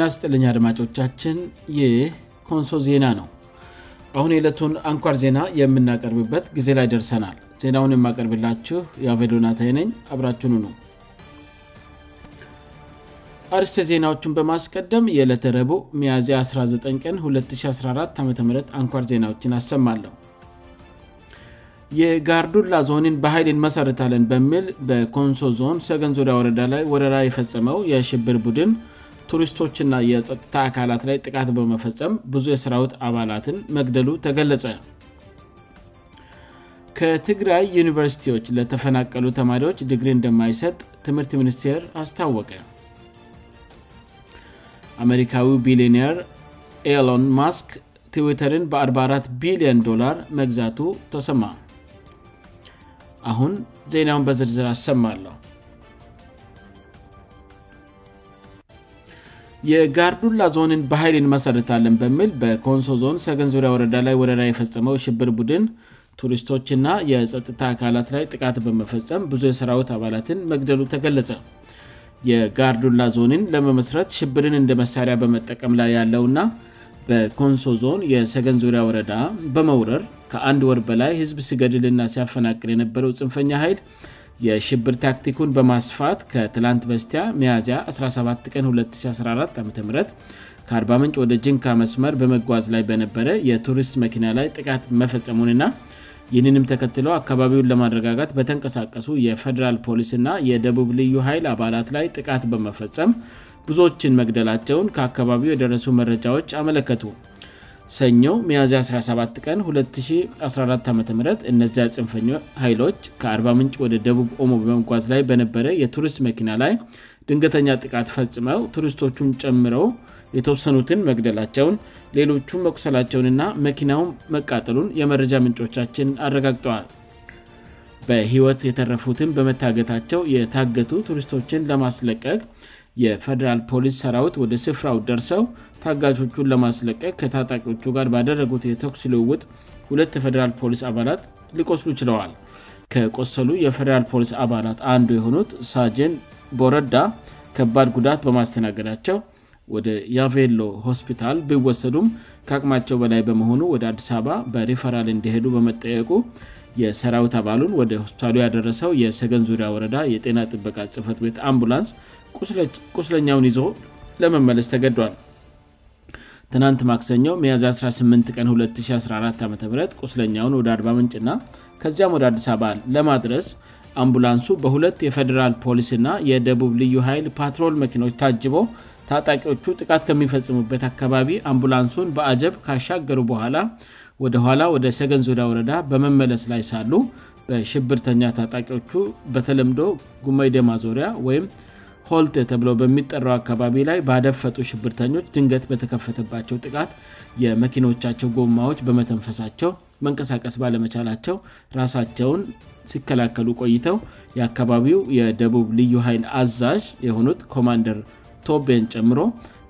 ናስጥልኛ አድማጮቻችን ይኮንሶ ዜና ነው አሁን ሌለቱን አንኳር ዜና የምናቀርብበት ጊዜ ላይ ደርሰናል ዜናውን የማቀርብላችሁ የአቬሎናታይነኝ አብራችኑ ነው አርስ ዜናዎቹን በማስቀደም የለተረቡ ሚያዝ 19 ቀን 2014 ዓም አንኳር ዜናዎችን አሰማለሁ የጋርዱላ ዞንን በኃይልን መሰርታለን በሚል በኮንሶ ዞን ሰገን ዙሪያ ወረዳ ላይ ወረራ የፈጽመው የሽብር ቡድን ቱሪስቶችና የጸጥታ አካላት ላይ ጥቃት በመፈጸም ብዙ የስራዊት አባላትን መግደሉ ተገለጸ ከትግራይ ዩኒቨርሲቲዎች ለተፈናቀሉ ተማሪዎች ድግሪ እንደማይሰጥ ትምህርት ሚኒስቴር አስታወቀ አሜሪካዊው ቢሊዮኒር ኤሎን ማስክ ትዊተርን በ44 ቢሊዮን ዶላር መግዛቱ ተሰማ አሁን ዜናውን በዝርዝር አሰማለሁ የጋርዱላ ዞንን በኃይል እንመሰረታለን በምል በኮንሶ ዞን ሰገን ዙሪያ ወረዳ ላይ ወረዳ የፈጸመው ሽብር ቡድን ቱሪስቶችና የጸጥታ አካላት ላይ ጥቃት በመፈጸም ብዙ የሰራዊት አባላትን መግደሉ ተገለጸ የጋርዱላ ዞንን ለመመስረት ሽብርን እንደ መሳሪያ በመጠቀም ላይ ያለውና በኮንሶ ዞን የሰገን ዙሪያ ወረዳ በመውረር ከአንድ ወር በላይ ህዝብ ሲገድልና ሲያፈናቅር የነበረው ጽንፈኛ ኃይል የሽብር ታክቲኩን በማስፋት ከትላንት በስቲያ መያዝያ 17 ቀን 2014 ዓም ከ40 ምንጭ ወደ ጅንካ መስመር በመጓዝ ላይ በነበረ የቱሪስት መኪና ላይ ጥቃት መፈጸሙንና ይህንንም ተከትለ አካባቢውን ለማረጋጋት በተንቀሳቀሱ የፌደራል ፖሊስ እና የደቡብ ልዩ ኃይል አባላት ላይ ጥቃት በመፈጸም ብዙዎችን መግደላቸውን ከአካባቢው የደረሱ መረጃዎች አመለከቱ ሰኞው ሚያዚ 17 ቀን 214 ዓም እነዚያ ፅንፈኞ ኃይሎች ከ40 ምንጭ ወደ ደቡብ ኦሞ በጓዝ ላይ በነበረ የቱሪስት መኪና ላይ ድንገተኛ ጥቃት ፈጽመው ቱሪስቶቹን ጨምረው የተወሰኑትን መግደላቸውን ሌሎቹ መኩሰላቸውንና መኪናውን መቃጠሉን የመረጃ ምንጮቻችን አረጋግጠዋል በህይወት የተረፉትን በመታገታቸው የታገቱ ቱሪስቶችን ለማስለቀቅ የፌደራል ፖሊስ ሰራዊት ወደ ስፍራው ደርሰው ታጋቾቹን ለማስለቀቅ ከታጣቂዎቹ ጋር ባደረጉት የተኩስ ልውውጥ ሁለት የፈደራል ፖሊስ አባላት ሊቆስሉ ይችለዋል ከቆሰሉ የፌደራል ፖሊስ አባላት አንዱ የሆኑት ሳጀን ቦረዳ ከባድ ጉዳት በማስተናገዳቸው ወደ ያቬሎ ሆስፒታል ቢወሰዱም ከአቅማቸው በላይ በመሆኑ ወደ አዲስ አበባ በሪፈራል እንዲሄዱ በመጠየቁ የሰራዊት አባሉን ወደ ሆስፒታሉ ያደረሰው የሰገን ዙሪያ ወረዳ የጤና ጥበቃ ጽህፈት ቤት አምቡላንስ ቁስለኛውን ይዞ ለመመለስ ተገዷል ትናንት ማክሰኞው ሚያዚ 18 ቀን2014 ዓም ቁስለኛውን ወደ አ0 ምንጭና ከዚያም ወደ አዲስ አባ ለማድረስ አምቡላንሱ በሁለት የፌዴራል ፖሊስና የደቡብ ልዩ ኃይል ፓትሮል መኪኖች ታጅቦ ታጣቂዎቹ ጥቃት ከሚፈጽሙበት አካባቢ አምቡላንሱን በአጀብ ካሻገሩ በኋላ ወደ ኋላ ወደ ሰገን ዙሪ ወረዳ በመመለስ ላይ ሳሉ በሽብርተኛ ታጣቂዎቹ በተለምዶ ጉመይ ደማ ዞሪያ ወይም ሆልቴ ተብሎ በሚጠራው አካባቢ ላይ ባደፈጡ ሽብርተኞች ድንገት በተከፈተባቸው ጥቃት የመኪኖቻቸው ጎማዎች በመተንፈሳቸው መንቀሳቀስ ባለመቻላቸው ራሳቸውን ሲከላከሉ ቆይተው የአካባቢው የደቡብ ልዩ ኃይል አዛዥ የሆኑት ኮማንደር ቶቤን ጨምሮ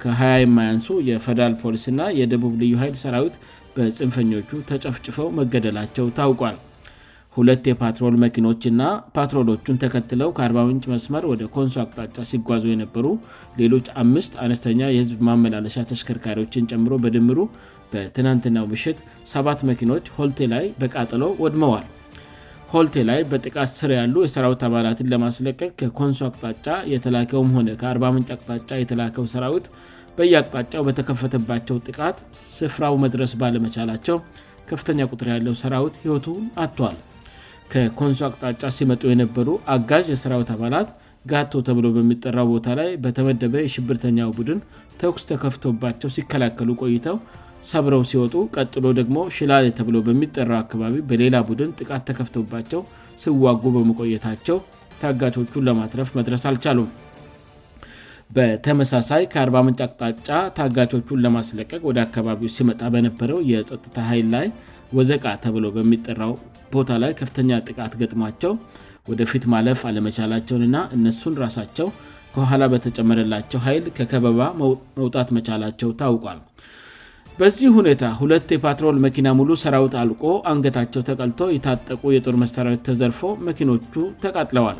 ከሀያ የማያንሱ የፌደራል ፖሊስ እና የደቡብ ልዩ ኃይል ሰራዊት በፅንፈኞቹ ተጨፍጭፈው መገደላቸው ታውቋል ሁለት የፓትሮል መኪኖችና ፓትሮሎቹን ተከትለው ከ4ምንጭ መስመር ወደ ኮንሶ አቅጣጫ ሲጓዙ የነበሩ ሌሎች አምስት አነስተኛ የህዝብ ማመላለሻ ተሽከርካሪዎችን ምሮ በድምሩ በትናንትናው ምሽት ሰት መኪኖች ሆልቴ ላይ በቃጥሎ ወድመዋል ሆልቴ ላይ በጥቃት ስር ያሉ የሰራዊት አባላትን ለማስለቀቅ ከኮንሱ አቅጣጫ የተላከውም ሆነ ከ4ን አቅጣጫ የተላከው ሰራዊት በየአቅጣጫው በተከፈተባቸው ጥቃት ስፍራው መድረስ ባለመቻላቸው ከፍተኛ ቁጥር ያለው ሰራዊት ህይወቱን አቷል ከኮንሶ አቅጣጫ ሲመጡ የነበሩ አጋዥ የሰራዊት አባላት ጋቶ ተብሎ በሚጠራው ቦታ ላይ በተመደበ የሽብርተኛ ቡድን ተኩስ ተከፍቶባቸው ሲከላከሉ ቆይተው ሰብረው ሲወጡ ቀጥሎ ደግሞ ሽላሌ ተብሎ በሚጠራው አካባቢ በሌላ ቡድን ጥቃት ተከፍቶባቸው ስዋጉ በመቆየታቸው ታጋቾቹን ለማትረፍ መድረስ አልቻሉም በተመሳሳይ ከ40ምጭ አቅጣጫ ታጋቾቹን ለማስለቀቅ ወደ አካባቢው ሲመጣ በነበረው የጸጥታ ኃይል ላይ ወዘቃ ተብሎ በሚጠራው ቦታ ላይ ከፍተኛ ጥቃት ገጥሟቸው ወደፊት ማለፍ አለመቻላቸውን ና እነሱን ራሳቸው ከኋላ በተጨመረላቸው ኃይል ከከበባ መውጣት መቻላቸው ታውቋል በዚህ ሁኔታ ሁለት የፓትሮል መኪና ሙሉ ሰራዊት አልቆ አንገታቸው ተቀልቶ የታጠቁ የጦር መሠሪያዊት ተዘርፎ መኪኖቹ ተቃጥለዋል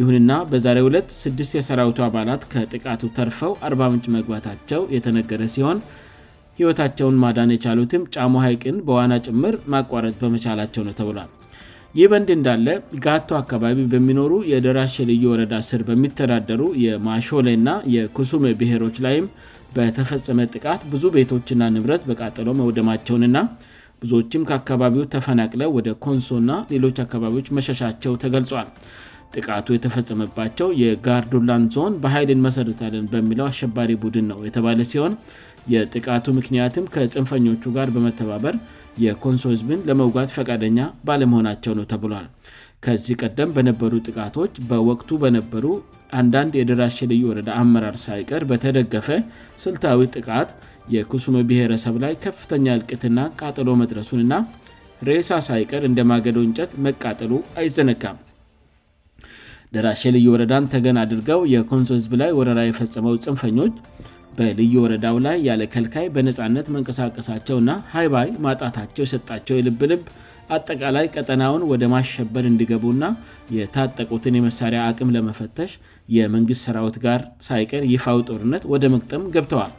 ይሁንና በዛሬ 2 6 የሰራዊቱ አባላት ከጥቃቱ ተርፈው 4ምጭ መግባታቸው የተነገረ ሲሆን ህይወታቸውን ማዳን የቻሉትም ጫሙ ሃይቅን በዋና ጭምር ማቋረጥ በመቻላቸው ነው ተብሏል ይህ በንድ እንዳለ ጋቶ አካባቢ በሚኖሩ የደራሽ የልዩ ወረዳ ስር በሚተዳደሩ የማሾሌ እና የክሱሜ ብሔሮች ላይም በተፈጸመ ጥቃት ብዙ ቤቶችና ንብረት በቃጠሎ መውደማቸውንና ብዙዎችም ከአካባቢው ተፈናቅለ ወደ ኮንሶ እና ሌሎች አካባቢዎች መሸሻቸው ተገልጿል ጥቃቱ የተፈጸመባቸው የጋርዱላን ዞን በኃይልን መሰረታልን በሚለው አሸባሪ ቡድን ነው የተባለ ሲሆን የጥቃቱ ምክንያትም ከፅንፈኞቹ ጋር በመተባበር የኮንሶዝብን ለመውጋት ፈቃደኛ ባለመሆናቸው ነው ተብሏል ከዚህ ቀደም በነበሩ ጥቃቶች በወቅቱ በነበሩ አንዳንድ የድራሽ ልዩ ወረዳ አመራር ሳይቀር በተደገፈ ስልታዊ ጥቃት የክሱም ብሔረሰብ ላይ ከፍተኛ እልቅትና ቃጠሎ መድረሱን እና ሬሳ ሳይቀር እንደማገደው እንጨት መቃጠሉ አይዘነጋም ደራሸ ልዩ ወረዳን ተገን አድርገው የኮንሶ ህዝብ ላይ ወረራ የፈጸመው ፅንፈኞች በልዩ ወረዳው ላይ ያለ ከልካይ በነፃነት መንቀሳቀሳቸውና ሀይባይ ማጣታቸው የሰጣቸው የልብልብ አጠቃላይ ቀጠናውን ወደ ማሸበድ እንዲገቡ ና የታጠቁትን የመሣሪያ አቅም ለመፈተሽ የመንግሥት ሰራዊት ጋር ሳይቀር ይፋው ጦርነት ወደ መክጥም ገብተዋል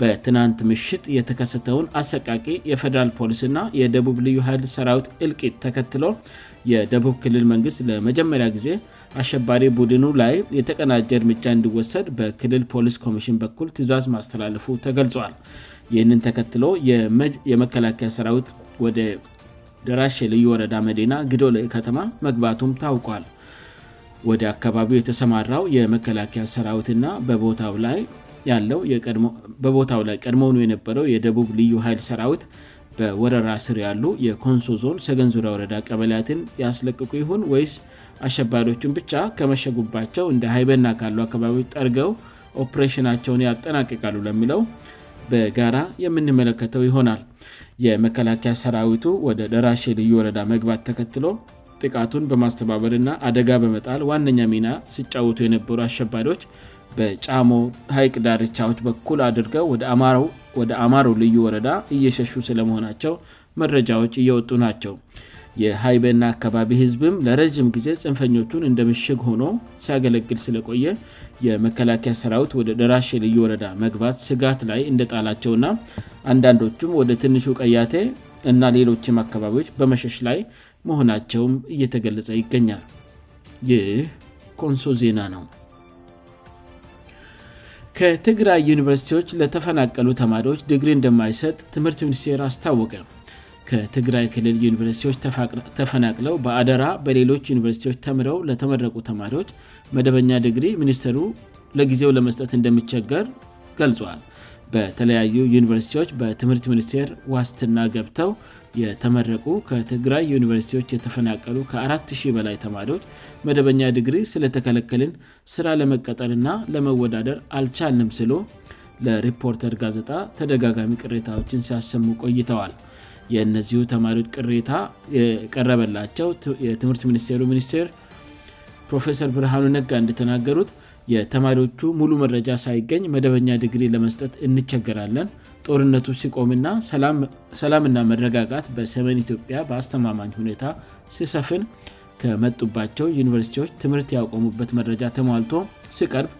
በትናንት ምሽት የተከሰተውን አሰቃቂ የፌደራል ፖሊስና የደቡብ ልዩ ኃይል ሰራዊት እልቂት ተከትሎ የደቡብ ክልል መንግስት ለመጀመሪያ ጊዜ አሸባሪ ቡድኑ ላይ የተቀናጀ እርምጃ እንድወሰድ በክልል ፖሊስ ኮሚሽን በኩል ትዛዝ ማስተላልፉ ተገልጿል ይህንን ተከትሎ የመከላከያ ሰራዊት ወደ ደራሽ ልዩ ወረዳ መዲና ግዶል ከተማ መግባቱም ታውቋል ወደ አካባቢው የተሰማራው የመከላከያ ሰራዊትና በቦታው ላይ ያለው ሞበቦታው ላይ ቀድሞውኑ የነበረው የደቡብ ልዩ ሀይል ሰራዊት በወረራ ስር ያሉ የኮንሶ ዞን ሰገን ዙሪያ ወረዳ ቀበላያትን ያስለቅቁ ይሁን ወይስ አሸባሪዎችን ብቻ ከመሸጉባቸው እንደ ሀይበና ካሉ አካባቢዎች ጠርገው ኦፕሬሽናቸውን ያጠናቅቃሉ ለምለው በጋራ የምንመለከተው ይሆናል የመከላከያ ሰራዊቱ ወደ ደራሽ ልዩ ወረዳ መግባት ተከትሎ ጥቃቱን በማስተባበር ና አደጋ በመጣል ዋነኛ ሚና ሲጫወቱ የነበሩ አሸባሪዎች በጫሞ ሀይቅ ዳርቻዎች በኩል አድርገው ወደ አማሩ ልዩ ወረዳ እየሸሹ ስለመሆናቸው መረጃዎች እየወጡ ናቸው የሀይበና አካባቢ ህዝብም ለረዥም ጊዜ ፅንፈኞቹን እንደ ምሽግ ሆኖ ሲያገለግል ስለቆየ የመከላከያ ሰራዊት ወደ ደራሽልዩ ወረዳ መግባት ስጋት ላይ እንደጣላቸውእና አንዳንዶቹም ወደ ትንሹ ቀያቴ እና ሌሎችም አካባቢዎች በመሸሽ ላይ መሆናቸውም እየተገለጸ ይገኛል ይህ ኮንሶ ዜና ነው ከትግራይ ዩኒቨርስቲዎች ለተፈናቀሉ ተማሪዎች ድግሪ እንደማይሰጥ ትምህርት ሚኒስቴሩ አስታወቀ ከትግራይ ክልል ዩኒቨርስቲዎች ተፈናቅለው በአደራ በሌሎች ዩኒቨርስቲዎች ተምረው ለተመረቁ ተማሪዎች መደበኛ ድግሪ ሚኒስትሩ ለጊዜው ለመስጠት እንደሚቸገር ገልጿል በተለያዩ ዩኒቨርስቲዎች በትምህርት ሚኒስቴር ዋስትና ገብተው የተመረቁ ከትግራይ ዩኒቨርሲቲዎች የተፈናቀሉ ከአ 00 በላይ ተማሪዎች መደበኛ ድግሪ ስለተከለከልን ስራ ለመቀጠርና ለመወዳደር አልቻልም ስሉ ለሪፖርተር ጋዜጣ ተደጋጋሚ ቅሬታዎችን ሲያሰሙ ቆይተዋል የእነዚሁ ተማሪዎች ቅሬታ የቀረበላቸው የትምህርት ሚኒስቴሩ ሚኒስቴር ፕሮፌሰር ብርሃኑ ነጋ እንደተናገሩት የተማሪዎቹ ሙሉ መረጃ ሳይገኝ መደበኛ ድግሪ ለመስጠት እንቸገራለን ጦርነቱ ሲቆምና ሰላምና መረጋጋት በሰሜን ኢትዮጵያ በአስተማማኝ ሁኔታ ሲሰፍን ከመጡባቸው ዩኒቨርስቲዎች ትምህርት ያውቆሙበት መረጃ ተሟልቶ ሲቀርብ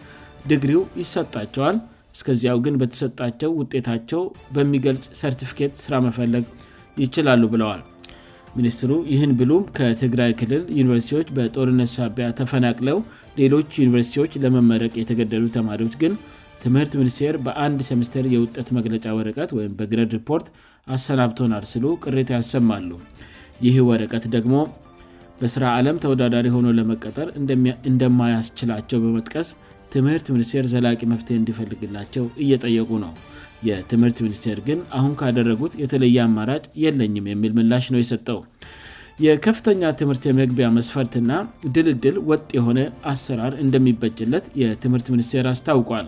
ድግሪው ይሰጣቸዋል እስከዚያው ግን በተሰጣቸው ውጤታቸው በሚገልጽ ሰርቲፊኬት ስራ መፈለግ ይችላሉ ብለዋል ሚኒስትሩ ይህን ብሉም ከትግራይ ክልል ዩኒቨርሲቲዎች በጦርነት ሳቢያ ተፈናቅለው ሌሎች ዩኒቨርስቲዎች ለመመረቅ የተገደሉ ተማሪዎች ግን ትምህርት ሚኒስቴር በአንድ ሴምስተር የውጠት መግለጫ ወረቀት ወይም በግረድ ሪፖርት አሰናብቶናል ስሉ ቅሬታ ያሰማሉ ይህ ወረቀት ደግሞ በስራ ዓለም ተወዳዳሪ ሆኖ ለመቀጠር እንደማያስችላቸው በመጥቀስ ትምህርት ሚኒስቴር ዘላ መፍትሄ እንዲፈልግላቸው እየጠየቁ ነው የትምህርት ሚኒስቴር ግን አሁን ካደረጉት የተለየ አማራጭ የለኝም የሚል ምላሽ ነው የሰጠው የከፍተኛ ትምህርት የመግቢያ መስፈርትና ድልድል ወጥ የሆነ አሰራር እንደሚበጭለት የትምህርት ሚኒስቴር አስታውቀል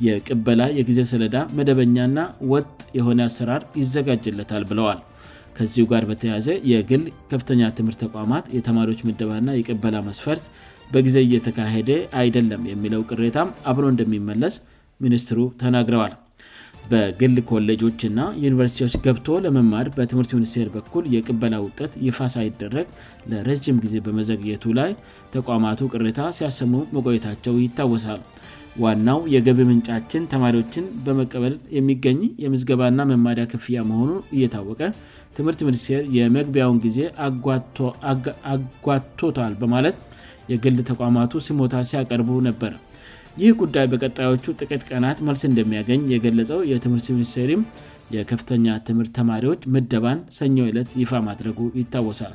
የቅበላ የጊዜ ሰለዳ መደበኛ ና ወጥ የሆነ አሰራር ይዘጋጀለታል ብለዋል ከዚሁ ጋር በተያያዘ የግል ከፍተኛ ትምህርት ተቋማት የተማሪዎች ምደባ እና የቅበላ መስፈርት በጊዜ እየተካሄደ አይደለም የሚለው ቅሬታም አብሮ እንደሚመለስ ሚኒስትሩ ተናግረዋል በግል ኮሌጆችእና ዩኒቨርስቲዎች ገብቶ ለመማር በትምህርት ሚኒስቴር በኩል የቅበላ ውጠት ይፋ ሳይደረግ ለረዥም ጊዜ በመዘግየቱ ላይ ተቋማቱ ቅሬታ ሲያሰሙ መቆየታቸው ይታወሳል ዋናው የገብ ምንጫችን ተማሪዎችን በመቀበል የሚገኝ የምዝገባና መማሪያ ክፍያ መሆኑ እየታወቀ ትምህርት ሚኒስቴር የመግቢያውን ጊዜ አጓቶታል በማለት የግል ተቋማቱ ስሞታ ሲያቀርቡ ነበር ይህ ጉዳይ በቀጣዮቹ ጥቂት ቀናት መልስ እንደሚያገኝ የገለጸው የትምህርት ሚኒስቴሪም የከፍተኛ ትምህርት ተማሪዎች ምደባን ሰኞ ዕለት ይፋ ማድረጉ ይታወሳል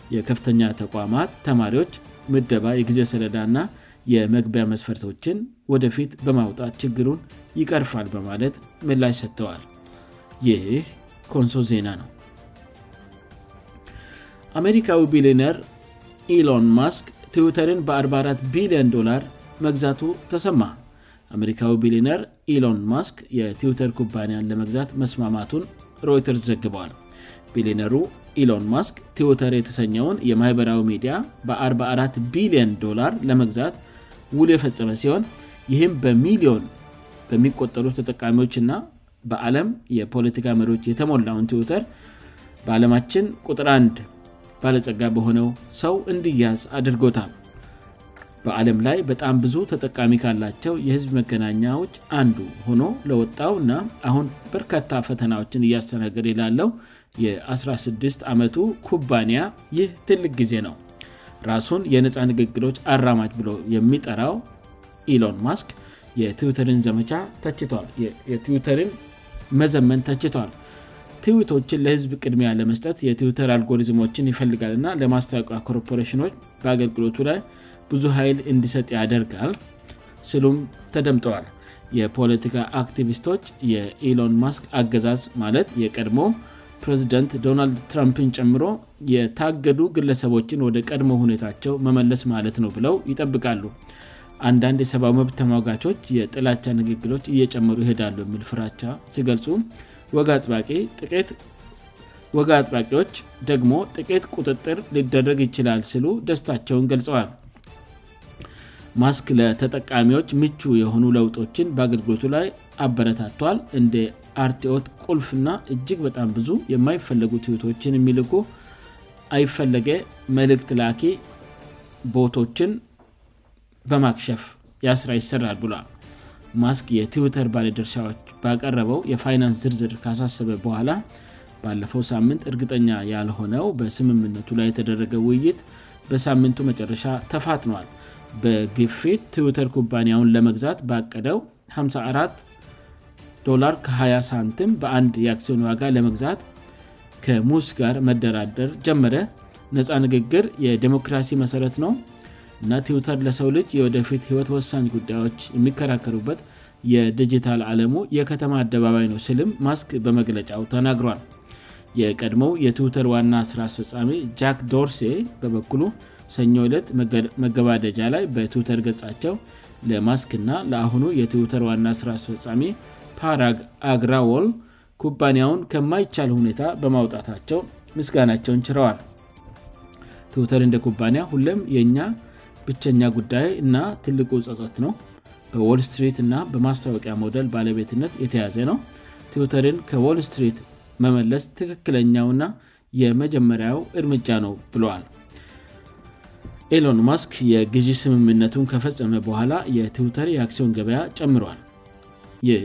የከፍተኛ ተቋማት ተማሪዎች ምደባ የጊዜ ሰረዳእና የመግቢያ መስፈርቶችን ወደፊት በማውጣት ችግሩን ይቀርፋል በማለት ምላሽ ሰጥተዋል ይህህ ኮንሶ ዜና ነው አሜሪካዊ ቢሊነር ኢሎን ማስክ ትዊተርን በ44 ቢልዮን ዶላር መግዛቱ ተሰማ አሜሪካዊ ቢሊነር ኢሎን ማስክ የቲዊተር ኩባንያን ለመግዛት መስማማቱን ሮይተርስ ዘግበዋል ቢሊነሩ ኢሎን ማስክ ቲዊተር የተሰኘውን የማኅበራዊ ሚዲያ በ44 ቢሊዮንዶላር ለመግዛት ውሎ የፈጸመ ሲሆን ይህም በሚሊዮን በሚቆጠሉት ተጠቃሚዎች እና በዓለም የፖለቲካ መሪዎች የተሞላውን ቲዊተር በዓለማችን ቁጥር1 ባለጸጋ በሆነው ሰው እንዲያያዝ አድርጎታል በዓለም ላይ በጣም ብዙ ተጠቃሚ ካላቸው የህዝብ መገናኛዎች አንዱ ሆኖ ለወጣው እና አሁን በርካታ ፈተናዎችን እያስተናገድ የላለው የ16 ዓመቱ ኩባንያ ይህ ትልቅ ጊዜ ነው ራሱን የነፃ ንግግሎች አራማጅ ብሎ የሚጠራው ኢሎን ማስክ የዊዘየትዊተርን መዘመን ተችቷል ትዊቶችን ለህዝብ ቅድሚያ ለመስጠት የትዊተር አልጎሪዝሞችን ይፈልጋል እና ለማስታወቂያ ኮርፖሬሽኖች በአገልግሎቱ ላይ ብዙ ሀይል እንዲሰጥ ያደርጋል ስሉም ተደምጠዋል የፖለቲካ አክቲቪስቶች የኢሎንማስክ አገዛዝ ማለት የቀድሞ ፕሬዚደንት ዶናልድ ትራምፒን ጨምሮ የታገዱ ግለሰቦችን ወደ ቀድሞ ሁኔታቸው መመለስ ማለት ነው ብለው ይጠብቃሉ አንዳንድ የሰብዊ መብት ተማጋቾች የጥላቻ ንግግሎች እየጨመሩ ይሄዳሉ የሚል ፍራቻ ሲገልጹ ወወጋ አጥባቂዎች ደግሞ ጥቄት ቁጥጥር ሊደረግ ይችላል ሲሉ ደስታቸውን ገልጸዋል ማስክ ለተጠቃሚዎች ምቹ የሆኑ ለውጦችን በአገልግሎቱ ላይ አበረታቷል እንደ አርቲዎት ቁልፍና እጅግ በጣም ብዙ የማይፈለጉ ትዊቶችን የሚልኩ አይፈለገ መልእክት ላኪ ቦቶችን በማክሸፍ ያስራ ይሰራል ብሏል ማስክ የትዊተር ባለድርሻዎች ባቀረበው የፋይናንስ ዝርዝር ካሳሰበ በኋላ ባለፈው ሳምንት እርግጠኛ ያልሆነው በስምምነቱ ላይ የተደረገ ውይይት በሳምንቱ መጨረሻ ተፋትነል በግፊት ትዊተር ኩባንያውን ለመግዛት በቀደው 54 20 ሳንም በአንድ የአክሲዮን ዋጋ ለመግዛት ከሙስ ጋር መደራደር ጀመረ ነፃ ንግግር የዲሞክራሲ መሠረት ነው እና ትዊተር ለሰው ልጅ የወደፊት ህይወት ወሳኝ ጉዳዮች የሚከራከሩበት የዲጂታል ዓለሙ የከተማ አደባባይ ነው ስልም ማስክ በመግለጫው ተናግሯል የቀድሞው የትዊተር ዋና ስራ አስፈፃሜ ጃክ ዶርሴ በበኩሉ ሰኞ ዕለት መገባደጃ ላይ በትውተር ገጻቸው ለማስክና ለአሁኑ የትውተር ዋና ስራ አስፈፃሜ ፓራ አግራዎል ኩባንያውን ከማይቻል ሁኔታ በማውጣታቸው ምስጋናቸውን ችለዋል ትውተር እንደ ኩባንያ ሁለም የእኛ ብቸኛ ጉዳይ እና ትልቁ ጸጸት ነው በወልስትሪት እና በማስታወቂያ ሞደል ባለቤትነት የተያዘ ነው ትውተርን ከዎል ስትሪት መመለስ ትክክለኛው ና የመጀመሪያው እርምጃ ነው ብለዋል ኢሎንማስክ የግዢ ስምምነቱን ከፈጸመ በኋላ የትዊተር የአክሲዮን ገበያ ጨምሯል ይህ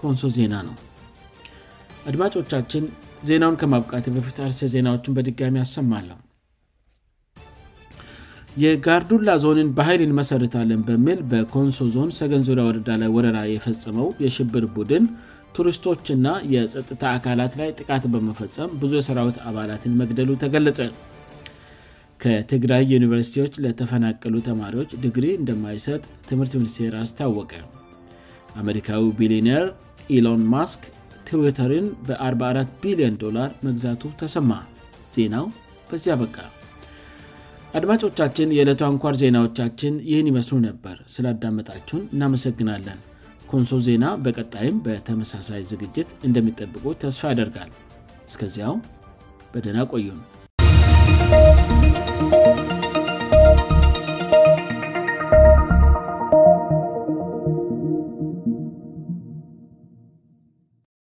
ኮንሶ ዜና ነው አድማጮቻችን ዜናውን ከማብቃት በፊት አርስ ዜናዎችን በድጋሚ አሰማለው የጋርዱላ ዞንን በኃይል ንመሰርታለን በሚል በኮንሶ ዞን ሰገን ዙሪያ ወረዳ ላይ ወረራ የፈጸመው የሽብር ቡድን ቱሪስቶችና የጸጥታ አካላት ላይ ጥቃት በመፈጸም ብዙ የሰራዊት አባላትን መግደሉ ተገለጸ ከትግራይ ዩኒቨርስቲዎች ለተፈናቀሉ ተማሪዎች ድግሪ እንደማይሰጥ ትምህርት ሚኒስቴር አስታወቀ አሜሪካዊ ቢሊዮኔር ኢሎን ማስክ ትዊተርን በ44 ቢሊዮንዶላር መግዛቱ ተሰማ ዜናው በዚያ በቃ አድማጮቻችን የዕለቱ አንኳር ዜናዎቻችን ይህን ይመስሉ ነበር ስላዳመጣችሁን እናመሰግናለን ኮንሶ ዜና በቀጣይም በተመሳሳይ ዝግጅት እንደሚጠብቁ ተስፋ ያደርጋል እስከዚያው በደህና ቆዩም